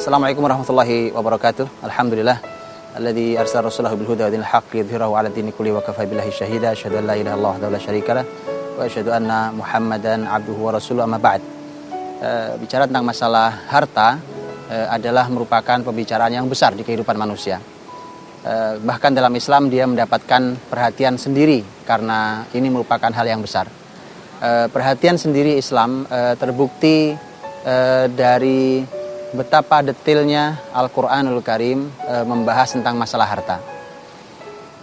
Assalamualaikum warahmatullahi wabarakatuh. Alhamdulillah. Alladzi arsala rasulahu bil huda wa dinil haqq liyudhhirahu 'ala dini kulli wa kafa billahi syahida. Asyhadu an la ilaha illallah wa la syarika lah wa asyhadu anna Muhammadan abduhu wa rasuluhu amma ba'd. E, bicara tentang masalah harta e, adalah merupakan pembicaraan yang besar di kehidupan manusia. E, bahkan dalam Islam dia mendapatkan perhatian sendiri karena ini merupakan hal yang besar. Perhatian sendiri Islam terbukti dari betapa detailnya Al-Quranul Karim e, membahas tentang masalah harta.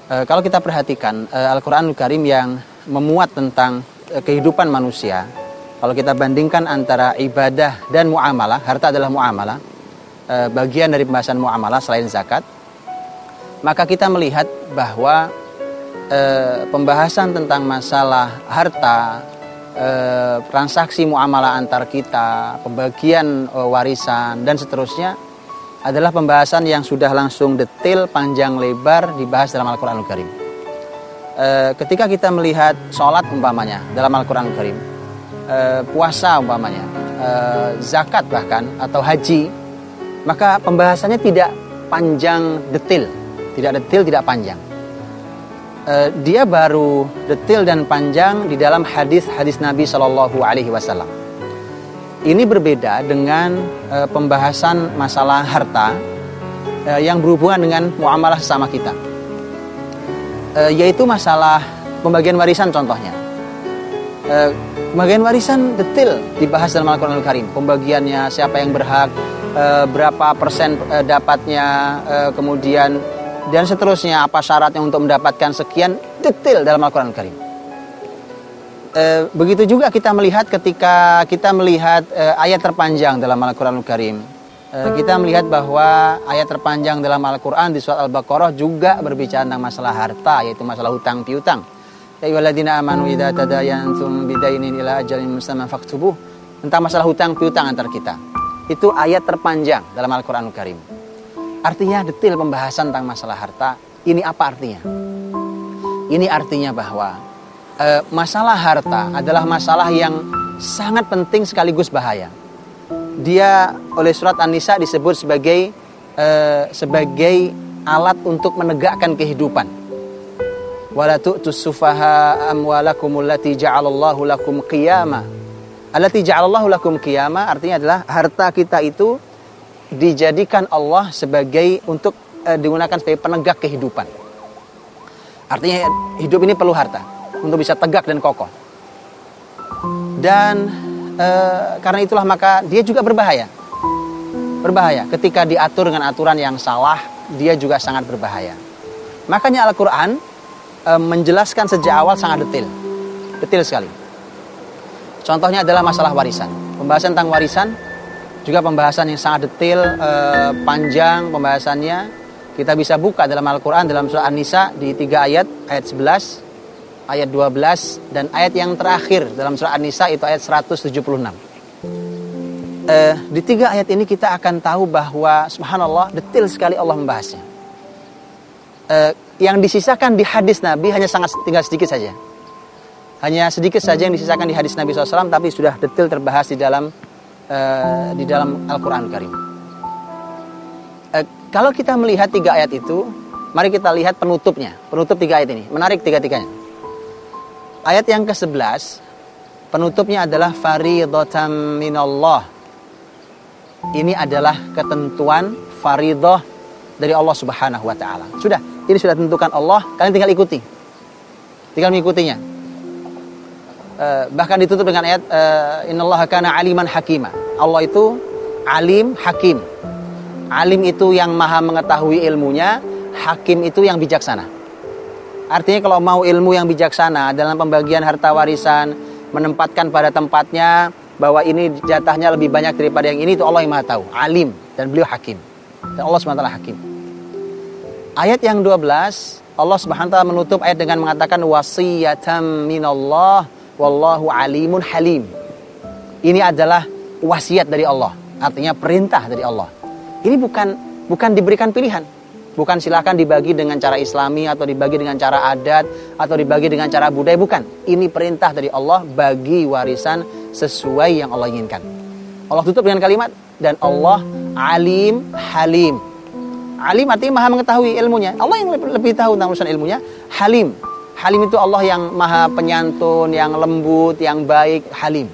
E, kalau kita perhatikan e, Al-Quranul Karim yang memuat tentang e, kehidupan manusia, kalau kita bandingkan antara ibadah dan muamalah, harta adalah muamalah, e, bagian dari pembahasan muamalah selain zakat, maka kita melihat bahwa e, pembahasan tentang masalah harta, eh, transaksi muamalah antar kita, pembagian eh, warisan dan seterusnya adalah pembahasan yang sudah langsung detail, panjang lebar dibahas dalam Al-Qur'anul Karim. Eh, ketika kita melihat sholat umpamanya dalam Al-Qur'anul Karim, eh, puasa umpamanya, zakat bahkan atau haji, maka pembahasannya tidak panjang detail, tidak detail, tidak panjang uh, dia baru detail dan panjang di dalam hadis-hadis Nabi Shallallahu Alaihi Wasallam. Ini berbeda dengan uh, pembahasan masalah harta uh, yang berhubungan dengan muamalah sama kita, uh, yaitu masalah pembagian warisan contohnya. Uh, pembagian warisan detail dibahas dalam Al-Quranul Karim. Pembagiannya, siapa yang berhak, berapa persen dapatnya, kemudian dan seterusnya apa syaratnya untuk mendapatkan sekian detail dalam Al-Quran Al Karim. E, begitu juga kita melihat ketika kita melihat e, ayat terpanjang dalam Al-Quran Al Karim. E, kita melihat bahwa ayat terpanjang dalam Al-Quran di surat Al-Baqarah juga berbicara tentang masalah harta yaitu masalah hutang piutang. Ya amanu tadayantum bidainin ila ajalin. Tentang masalah hutang piutang antar kita. Itu ayat terpanjang dalam Al-Quran Al Karim. Artinya detail pembahasan tentang masalah harta. Ini apa artinya? Ini artinya bahwa e, masalah harta adalah masalah yang sangat penting sekaligus bahaya. Dia oleh surat An-Nisa disebut sebagai e, sebagai alat untuk menegakkan kehidupan. Allati ja'alallahu lakum artinya adalah harta kita itu dijadikan Allah sebagai untuk e, digunakan sebagai penegak kehidupan. Artinya hidup ini perlu harta untuk bisa tegak dan kokoh. Dan e, karena itulah maka dia juga berbahaya. Berbahaya ketika diatur dengan aturan yang salah, dia juga sangat berbahaya. Makanya Al-Qur'an e, menjelaskan sejak awal sangat detail. Detail sekali. Contohnya adalah masalah warisan. Pembahasan tentang warisan juga pembahasan yang sangat detail, eh, panjang pembahasannya. Kita bisa buka dalam Al-Quran dalam surah An-Nisa di tiga ayat, ayat 11, ayat 12, dan ayat yang terakhir dalam surah An-Nisa itu ayat 176. Eh, di tiga ayat ini kita akan tahu bahwa subhanallah detail sekali Allah membahasnya. Eh, yang disisakan di hadis Nabi hanya sangat tinggal sedikit saja. Hanya sedikit saja yang disisakan di hadis Nabi SAW, tapi sudah detail terbahas di dalam uh, di dalam Al-Quran Karim. Uh, kalau kita melihat tiga ayat itu, mari kita lihat penutupnya. Penutup tiga ayat ini, menarik tiga-tiganya. Ayat yang ke-11, penutupnya adalah faridatan minallah. Ini adalah ketentuan faridah dari Allah Subhanahu wa taala. Sudah, ini sudah tentukan Allah, kalian tinggal ikuti. Tinggal mengikutinya. Uh, bahkan ditutup dengan ayat uh, innallaha kana aliman hakima. Allah itu alim hakim. Alim itu yang maha mengetahui ilmunya, hakim itu yang bijaksana. Artinya kalau mau ilmu yang bijaksana dalam pembagian harta warisan, menempatkan pada tempatnya bahwa ini jatahnya lebih banyak daripada yang ini itu Allah yang maha tahu, alim dan beliau hakim. Dan Allah SWT hakim. Ayat yang 12 Allah Subhanahu wa menutup ayat dengan mengatakan wasiyatan minallah Wallahu alimun halim. Ini adalah wasiat dari Allah. Artinya perintah dari Allah. Ini bukan bukan diberikan pilihan. Bukan silakan dibagi dengan cara islami atau dibagi dengan cara adat atau dibagi dengan cara budaya. Bukan. Ini perintah dari Allah bagi warisan sesuai yang Allah inginkan. Allah tutup dengan kalimat dan Allah alim halim. Alim artinya maha mengetahui ilmunya. Allah yang lebih, lebih tahu tentang urusan ilmunya. Halim. Halim itu Allah yang maha penyantun, yang lembut, yang baik, halim.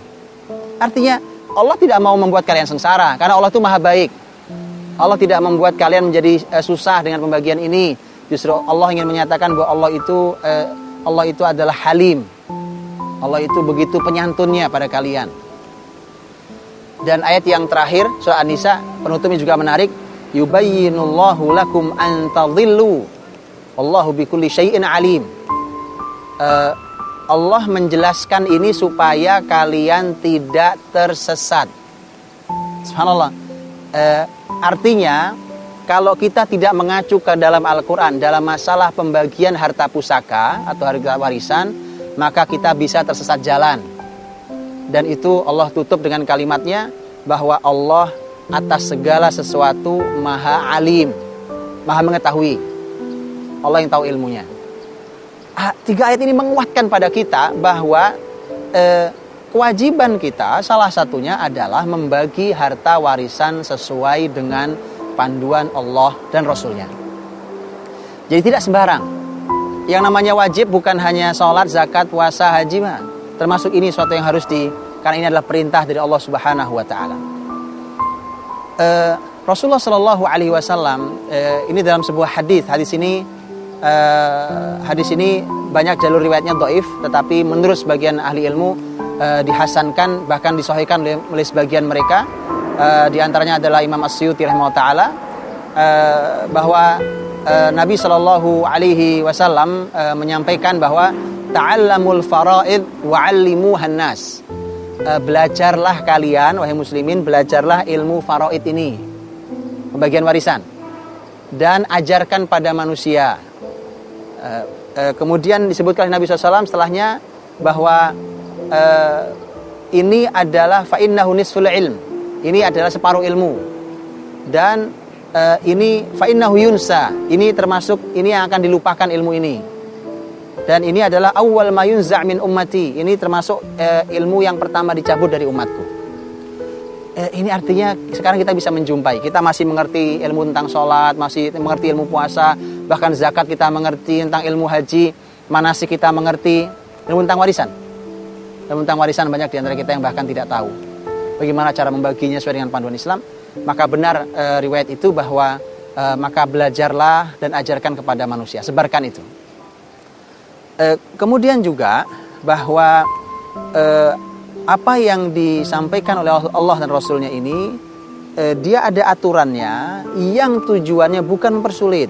Artinya Allah tidak mau membuat kalian sengsara karena Allah itu maha baik. Allah tidak membuat kalian menjadi uh, susah dengan pembagian ini. Justru Allah ingin menyatakan bahwa Allah itu uh, Allah itu adalah halim. Allah itu begitu penyantunnya pada kalian. Dan ayat yang terakhir surah An-Nisa penutupnya juga menarik yubayyinullahu lakum an tadhillu wallahu bikulli syai'in alim. Uh, Allah menjelaskan ini supaya kalian tidak tersesat. Subhanallah. Uh, artinya kalau kita tidak mengacu ke dalam Al-Quran dalam masalah pembagian harta pusaka atau harta warisan, maka kita bisa tersesat jalan dan itu Allah tutup dengan kalimatnya bahwa Allah atas segala sesuatu maha alim, maha mengetahui. Allah yang tahu ilmunya. Ah, tiga ayat ini menguatkan pada kita bahwa eh, kewajiban kita salah satunya adalah membagi harta warisan sesuai dengan panduan Allah dan Rasulnya. Jadi tidak sembarang. Yang namanya wajib bukan hanya sholat, zakat, puasa, haji, termasuk ini suatu yang harus di karena ini adalah perintah dari Allah Subhanahu wa taala. Uh, Rasulullah Shallallahu alaihi wasallam uh, ini dalam sebuah hadis. Hadis ini uh, hadis ini banyak jalur riwayatnya doif, tetapi menurut sebagian ahli ilmu uh, dihasankan bahkan disahihkan oleh, oleh sebagian mereka. Uh, di antaranya adalah Imam rahimahullah taala uh, bahwa uh, Nabi Shallallahu alaihi wasallam uh, menyampaikan bahwa ta'allamul faraid wa'allimuhan nas. Uh, belajarlah kalian wahai muslimin belajarlah ilmu faraid ini. Pembagian warisan. Dan ajarkan pada manusia kemudian disebutkan Nabi SAW setelahnya bahwa uh, ini adalah fa'innahu nisful ilm ini adalah separuh ilmu dan uh, ini fa'innahu yunsa ini termasuk ini yang akan dilupakan ilmu ini dan ini adalah awal mayun min ummati. Ini termasuk eh, ilmu yang pertama dicabut dari umatku. Eh, ini artinya sekarang kita bisa menjumpai. Kita masih mengerti ilmu tentang sholat, masih mengerti ilmu puasa, bahkan zakat kita mengerti tentang ilmu haji, manasik kita mengerti ilmu tentang warisan. Ilmu tentang warisan banyak di antara kita yang bahkan tidak tahu bagaimana cara membaginya sesuai dengan panduan Islam. Maka benar eh, riwayat itu bahwa eh, maka belajarlah dan ajarkan kepada manusia, sebarkan itu. E, kemudian juga bahwa e, apa yang disampaikan oleh Allah dan Rasulnya ini e, dia ada aturannya yang tujuannya bukan mempersulit.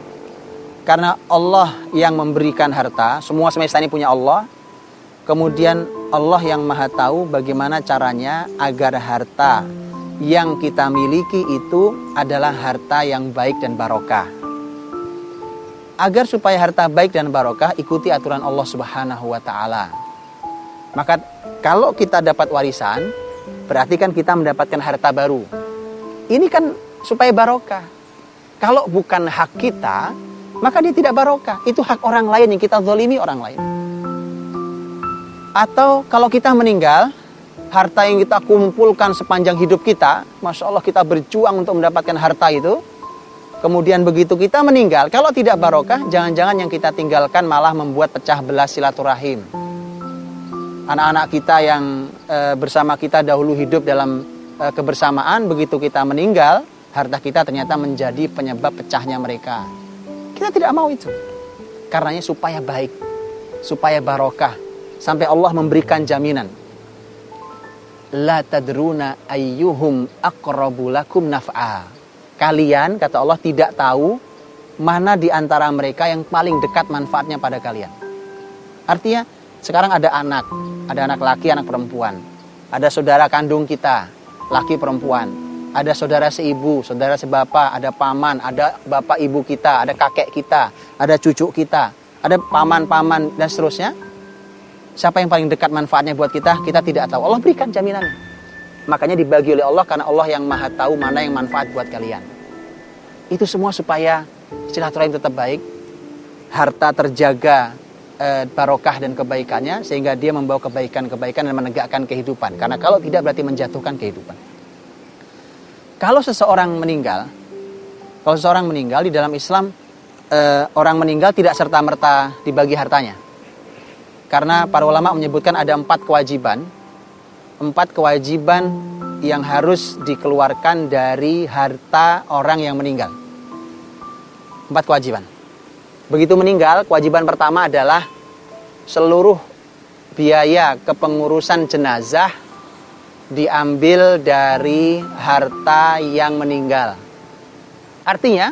Karena Allah yang memberikan harta semua semesta ini punya Allah. Kemudian Allah yang maha tahu bagaimana caranya agar harta yang kita miliki itu adalah harta yang baik dan barokah. Agar supaya harta baik dan barokah ikuti aturan Allah Subhanahu wa taala. Maka kalau kita dapat warisan, berarti kan kita mendapatkan harta baru. Ini kan supaya barokah. Kalau bukan hak kita, maka dia tidak barokah. Itu hak orang lain yang kita zolimi orang lain. Atau kalau kita meninggal, harta yang kita kumpulkan sepanjang hidup kita, masya Allah kita berjuang untuk mendapatkan harta itu, Kemudian begitu kita meninggal, kalau tidak barokah, jangan-jangan yang kita tinggalkan malah membuat pecah belah silaturahim. Anak-anak kita yang e, bersama kita dahulu hidup dalam e, kebersamaan, begitu kita meninggal, harta kita ternyata menjadi penyebab pecahnya mereka. Kita tidak mau itu. Karenanya supaya baik, supaya barokah, sampai Allah memberikan jaminan. La tadruna ayyuhum aqrabu lakum naf'a kalian kata Allah tidak tahu mana di antara mereka yang paling dekat manfaatnya pada kalian. Artinya sekarang ada anak, ada anak laki, anak perempuan. Ada saudara kandung kita, laki perempuan. Ada saudara seibu, saudara sebapa, ada paman, ada bapak ibu kita, ada kakek kita, ada cucu kita, ada paman-paman dan seterusnya. Siapa yang paling dekat manfaatnya buat kita, kita tidak tahu. Allah berikan jaminannya. Makanya dibagi oleh Allah karena Allah yang maha tahu mana yang manfaat buat kalian. Itu semua supaya silaturahim tetap baik, harta terjaga e, barokah dan kebaikannya sehingga dia membawa kebaikan-kebaikan dan menegakkan kehidupan. Karena kalau tidak berarti menjatuhkan kehidupan. kalau seseorang meninggal, kalau seseorang meninggal di dalam Islam eh, orang meninggal tidak serta merta dibagi hartanya. Karena para ulama menyebutkan ada empat kewajiban, empat kewajiban yang harus dikeluarkan dari harta orang yang meninggal. Empat kewajiban. Begitu meninggal, kewajiban pertama adalah seluruh biaya kepengurusan jenazah diambil dari harta yang meninggal. Artinya,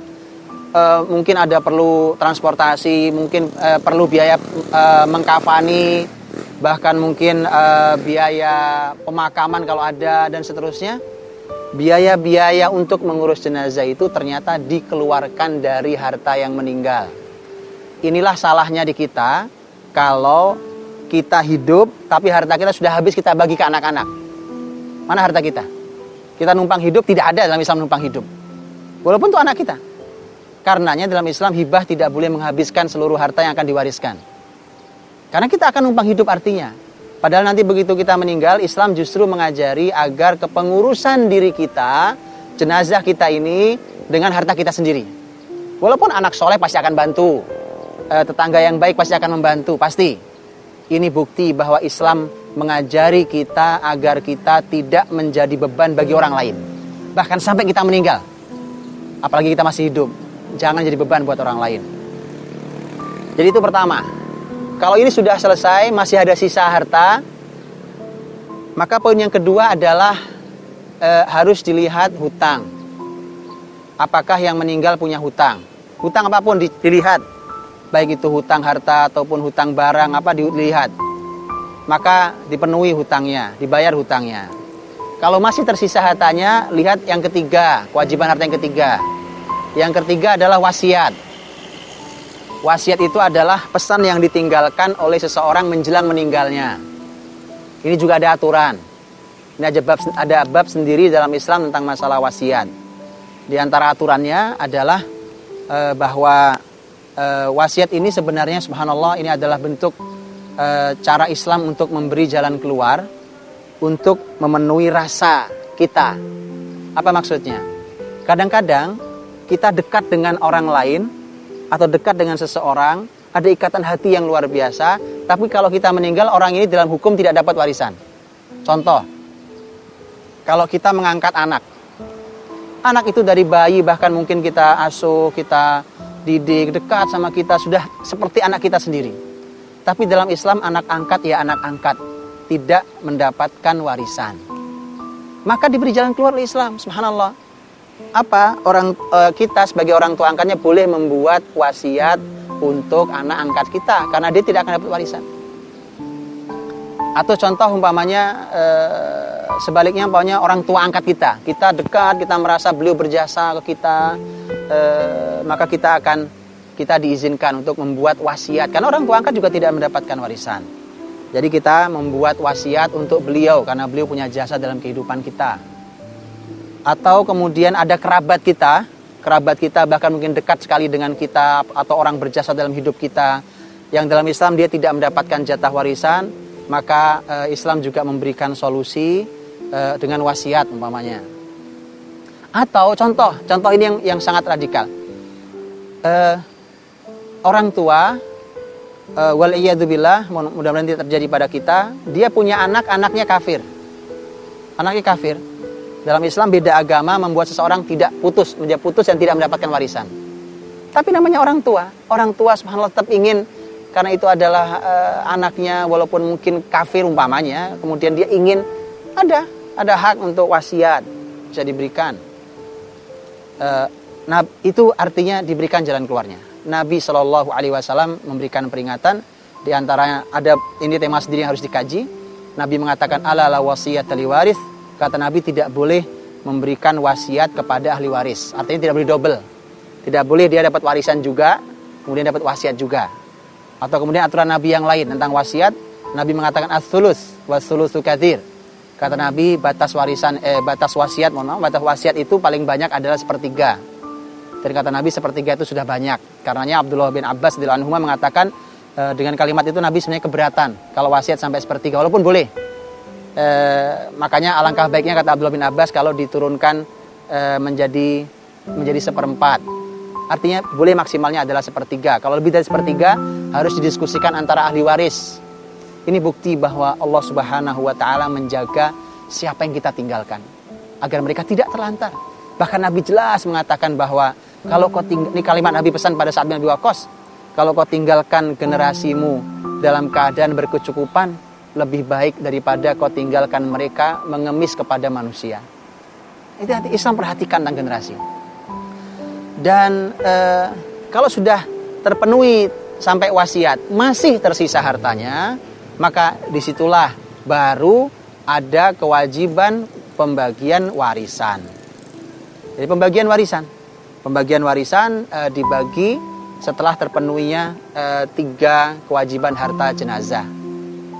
e, mungkin ada perlu transportasi, mungkin e, perlu biaya e, mengkafani, bahkan mungkin e, biaya pemakaman kalau ada dan seterusnya. Biaya-biaya untuk mengurus jenazah itu ternyata dikeluarkan dari harta yang meninggal. Inilah salahnya di kita kalau kita hidup tapi harta kita sudah habis kita bagi ke anak-anak. Mana harta kita? Kita numpang hidup tidak ada dalam Islam numpang hidup. Walaupun itu anak kita. Karenanya dalam Islam hibah tidak boleh menghabiskan seluruh harta yang akan diwariskan. Karena kita akan numpang hidup artinya. Padahal nanti begitu kita meninggal, Islam justru mengajari agar kepengurusan diri kita, jenazah kita ini dengan harta kita sendiri. Walaupun anak soleh pasti akan bantu, eh, tetangga yang baik pasti akan membantu, pasti. Ini bukti bahwa Islam mengajari kita agar kita tidak menjadi beban bagi orang lain. Bahkan sampai kita meninggal. Apalagi kita masih hidup jangan jadi beban buat orang lain. Jadi itu pertama. Kalau ini sudah selesai, masih ada sisa harta, maka poin yang kedua adalah e, harus dilihat hutang. Apakah yang meninggal punya hutang? Hutang apa pun dilihat, baik itu hutang harta ataupun hutang barang apa dilihat. Maka dipenuhi hutangnya, dibayar hutangnya. Kalau masih tersisa hartanya, lihat yang ketiga, kewajiban harta yang ketiga yang ketiga adalah wasiat. Wasiat itu adalah pesan yang ditinggalkan oleh seseorang menjelang meninggalnya. Ini juga ada aturan. Ini ada bab, ada bab sendiri dalam Islam tentang masalah wasiat. Di antara aturannya adalah e, bahwa e, wasiat ini sebenarnya subhanallah ini adalah bentuk e, cara Islam untuk memberi jalan keluar untuk memenuhi rasa kita. Apa maksudnya? Kadang-kadang kita dekat dengan orang lain atau dekat dengan seseorang, ada ikatan hati yang luar biasa, tapi kalau kita meninggal orang ini dalam hukum tidak dapat warisan. Contoh, kalau kita mengangkat anak, anak itu dari bayi bahkan mungkin kita asuh, kita didik dekat sama kita sudah seperti anak kita sendiri. Tapi dalam Islam anak angkat ya anak angkat, tidak mendapatkan warisan. Maka diberi jalan keluar oleh Islam, subhanallah apa orang e, kita sebagai orang tua angkatnya boleh membuat wasiat untuk anak angkat kita karena dia tidak akan dapat warisan. Atau contoh umpamanya e, sebaliknya umpamanya orang tua angkat kita, kita dekat, kita merasa beliau berjasa ke kita, e, maka kita akan kita diizinkan untuk membuat wasiat. Karena orang tua angkat juga tidak mendapatkan warisan. Jadi kita membuat wasiat untuk beliau karena beliau punya jasa dalam kehidupan kita. Atau kemudian ada kerabat kita, kerabat kita bahkan mungkin dekat sekali dengan kita atau orang berjasa dalam hidup kita. Yang dalam Islam dia tidak mendapatkan jatah warisan, maka e, Islam juga memberikan solusi e, dengan wasiat umpamanya. Atau contoh, contoh ini yang yang sangat radikal. E, orang tua e, wal mudah-mudahan tidak terjadi pada kita, dia punya anak, anaknya kafir. Anaknya kafir dalam Islam beda agama membuat seseorang tidak putus, menjadi putus dan tidak mendapatkan warisan. Tapi namanya orang tua, orang tua subhanallah tetap ingin karena itu adalah uh, anaknya walaupun mungkin kafir umpamanya, kemudian dia ingin ada ada hak untuk wasiat bisa diberikan. Uh, nah itu artinya diberikan jalan keluarnya. Nabi Shallallahu Alaihi Wasallam memberikan peringatan di antaranya ada ini tema sendiri yang harus dikaji. Nabi mengatakan ala la wasiyat waris kata Nabi tidak boleh memberikan wasiat kepada ahli waris. Artinya tidak boleh double. Tidak boleh dia dapat warisan juga, kemudian dapat wasiat juga. Atau kemudian aturan Nabi yang lain tentang wasiat, Nabi mengatakan as-sulus was-sulusu kathir. Kata Nabi batas warisan eh batas wasiat, mohon maaf, batas wasiat itu paling banyak adalah sepertiga. Dan kata Nabi sepertiga itu sudah banyak. Karenanya Abdullah bin Abbas di anhu mengatakan e, dengan kalimat itu Nabi sebenarnya keberatan kalau wasiat sampai sepertiga walaupun boleh e, makanya alangkah baiknya kata Abdullah bin Abbas kalau diturunkan e, e, menjadi menjadi seperempat. Artinya boleh maksimalnya adalah sepertiga. Kalau lebih dari sepertiga harus didiskusikan antara ahli waris. Ini bukti bahwa Allah Subhanahu wa taala menjaga siapa yang kita tinggalkan agar mereka tidak terlantar. Bahkan Nabi jelas mengatakan bahwa kalau kau tinggal, ini kalimat Nabi pesan pada saat Nabi Wakos, kalau kau tinggalkan generasimu dalam keadaan berkecukupan, lebih baik daripada kau tinggalkan mereka mengemis kepada manusia. Itu Islam perhatikan tentang generasi. Dan e, kalau sudah terpenuhi sampai wasiat masih tersisa hartanya, maka di situlah baru ada kewajiban pembagian warisan. Jadi pembagian warisan, pembagian warisan e, dibagi setelah terpenuhinya e, tiga kewajiban harta jenazah.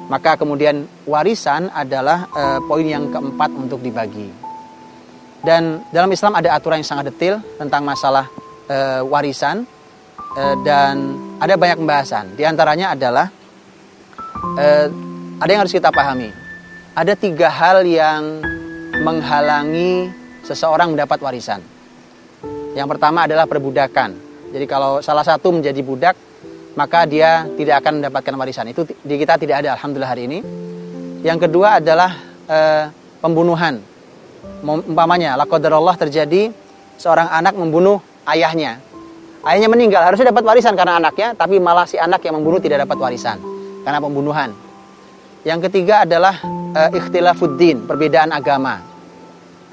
Maka kemudian warisan adalah e, poin yang keempat untuk dibagi. Dan dalam Islam ada aturan yang sangat detail tentang masalah e, warisan e, dan ada banyak pembahasan. Di antaranya adalah e, ada yang harus kita pahami. Ada tiga hal yang menghalangi seseorang mendapat warisan. Yang pertama adalah perbudakan. Jadi kalau salah satu menjadi budak, maka dia tidak akan mendapatkan warisan. Itu di kita tidak ada alhamdulillah hari ini. Yang kedua adalah e, pembunuhan. Umpamanya, Allah terjadi seorang anak membunuh ayahnya. Ayahnya meninggal, harusnya dapat warisan karena anaknya, tapi malah si anak yang membunuh tidak dapat warisan karena pembunuhan. Yang ketiga adalah e, ikhtilafuddin, perbedaan agama.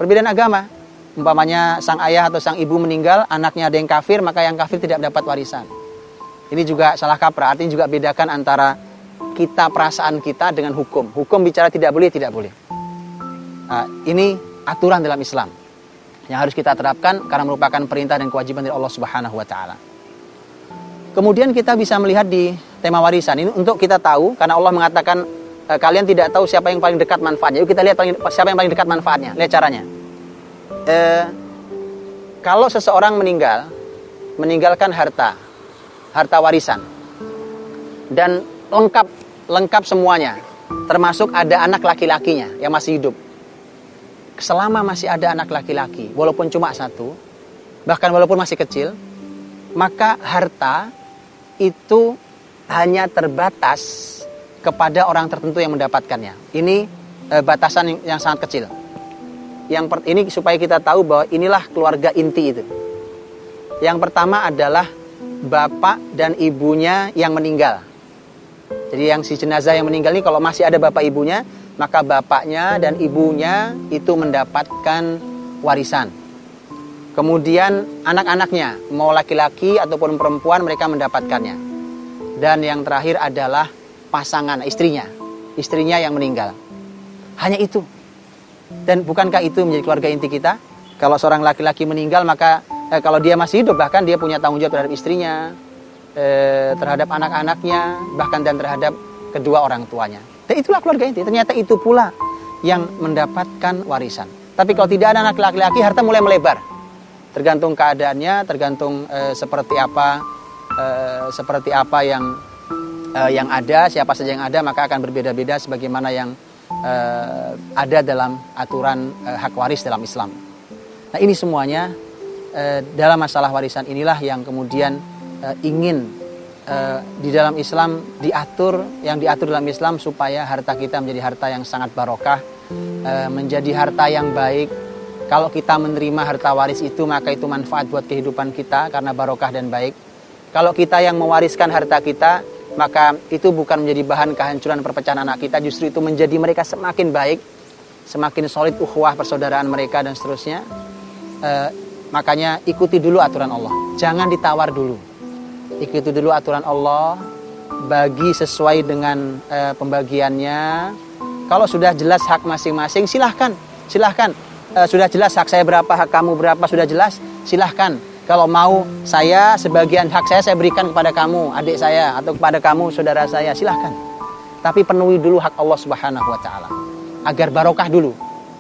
Perbedaan agama. Umpamanya sang ayah atau sang ibu meninggal, anaknya ada yang kafir, maka yang kafir tidak dapat warisan. Ini juga salah kaprah, artinya juga bedakan antara kita perasaan kita dengan hukum. Hukum bicara tidak boleh, tidak boleh. Nah, ini aturan dalam Islam yang harus kita terapkan karena merupakan perintah dan kewajiban dari Allah Subhanahu wa taala. Kemudian kita bisa melihat di tema warisan ini untuk kita tahu karena Allah mengatakan Eh, kalian tidak tahu siapa yang paling dekat manfaatnya. Yuk kita lihat siapa yang paling dekat manfaatnya. Lihat caranya. E, kalau seseorang meninggal, meninggalkan harta, harta warisan, dan lengkap lengkap semuanya, termasuk ada anak laki-lakinya yang masih hidup. Selama masih ada anak laki-laki, walaupun cuma satu, bahkan walaupun masih kecil, maka harta itu hanya terbatas kepada orang tertentu yang mendapatkannya. Ini e, batasan yang, yang sangat kecil. Yang per, ini supaya kita tahu bahwa inilah keluarga inti itu. Yang pertama adalah bapak dan ibunya yang meninggal. Jadi yang si jenazah yang meninggal ini kalau masih ada bapak ibunya, maka bapaknya dan ibunya itu mendapatkan warisan. Kemudian anak-anaknya, mau laki-laki ataupun perempuan mereka mendapatkannya. Dan yang terakhir adalah pasangan istrinya, istrinya yang meninggal. Hanya itu. Dan bukankah itu menjadi keluarga inti kita? Kalau seorang laki-laki meninggal maka eh, kalau dia masih hidup bahkan dia punya tanggung jawab terhadap istrinya, eh, terhadap anak-anaknya, bahkan dan terhadap kedua orang tuanya. Dan itulah keluarga inti. Ternyata itu pula yang mendapatkan warisan. Tapi kalau tidak ada anak laki-laki, harta mulai melebar. Tergantung keadaannya, tergantung eh, seperti apa, eh, seperti apa yang uh, yang ada, siapa saja yang ada, maka akan berbeda-beda sebagaimana yang uh, ada dalam aturan uh, hak waris dalam Islam. Nah ini semuanya uh, dalam masalah warisan inilah yang kemudian uh, ingin uh, di dalam Islam diatur, yang diatur dalam Islam supaya harta kita menjadi harta yang sangat barokah, uh, menjadi harta yang baik. Kalau kita menerima harta waris itu maka itu manfaat buat kehidupan kita karena barokah dan baik. Kalau kita yang mewariskan harta kita maka itu bukan menjadi bahan kehancuran perpecahan anak kita justru itu menjadi mereka semakin baik semakin solid ukhuwah persaudaraan mereka dan seterusnya e, makanya ikuti dulu aturan Allah jangan ditawar dulu ikuti dulu aturan Allah bagi sesuai dengan e, pembagiannya kalau sudah jelas hak masing-masing silahkan silahkan e, sudah jelas hak saya berapa hak kamu berapa sudah jelas silahkan kalau mau saya sebagian hak saya saya berikan kepada kamu, adik saya atau kepada kamu saudara saya, silahkan. Tapi penuhi dulu hak Allah Subhanahu wa taala. Agar barokah dulu.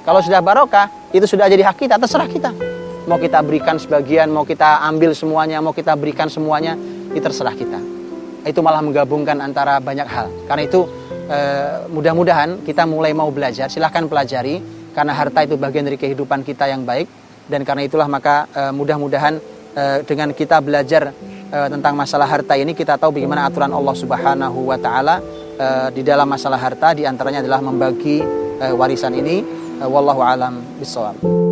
Kalau sudah barokah, itu sudah jadi hak kita, terserah kita. Mau kita berikan sebagian, mau kita ambil semuanya, mau kita berikan semuanya, itu terserah kita. Itu malah menggabungkan antara banyak hal. Karena itu eh, mudah-mudahan kita mulai mau belajar, silahkan pelajari karena harta itu bagian dari kehidupan kita yang baik dan karena itulah maka uh, mudah-mudahan uh, dengan kita belajar tentang masalah harta ini kita tahu bagaimana aturan Allah Subhanahu wa taala di dalam masalah harta di antaranya adalah membagi warisan ini wallahu alam bisawab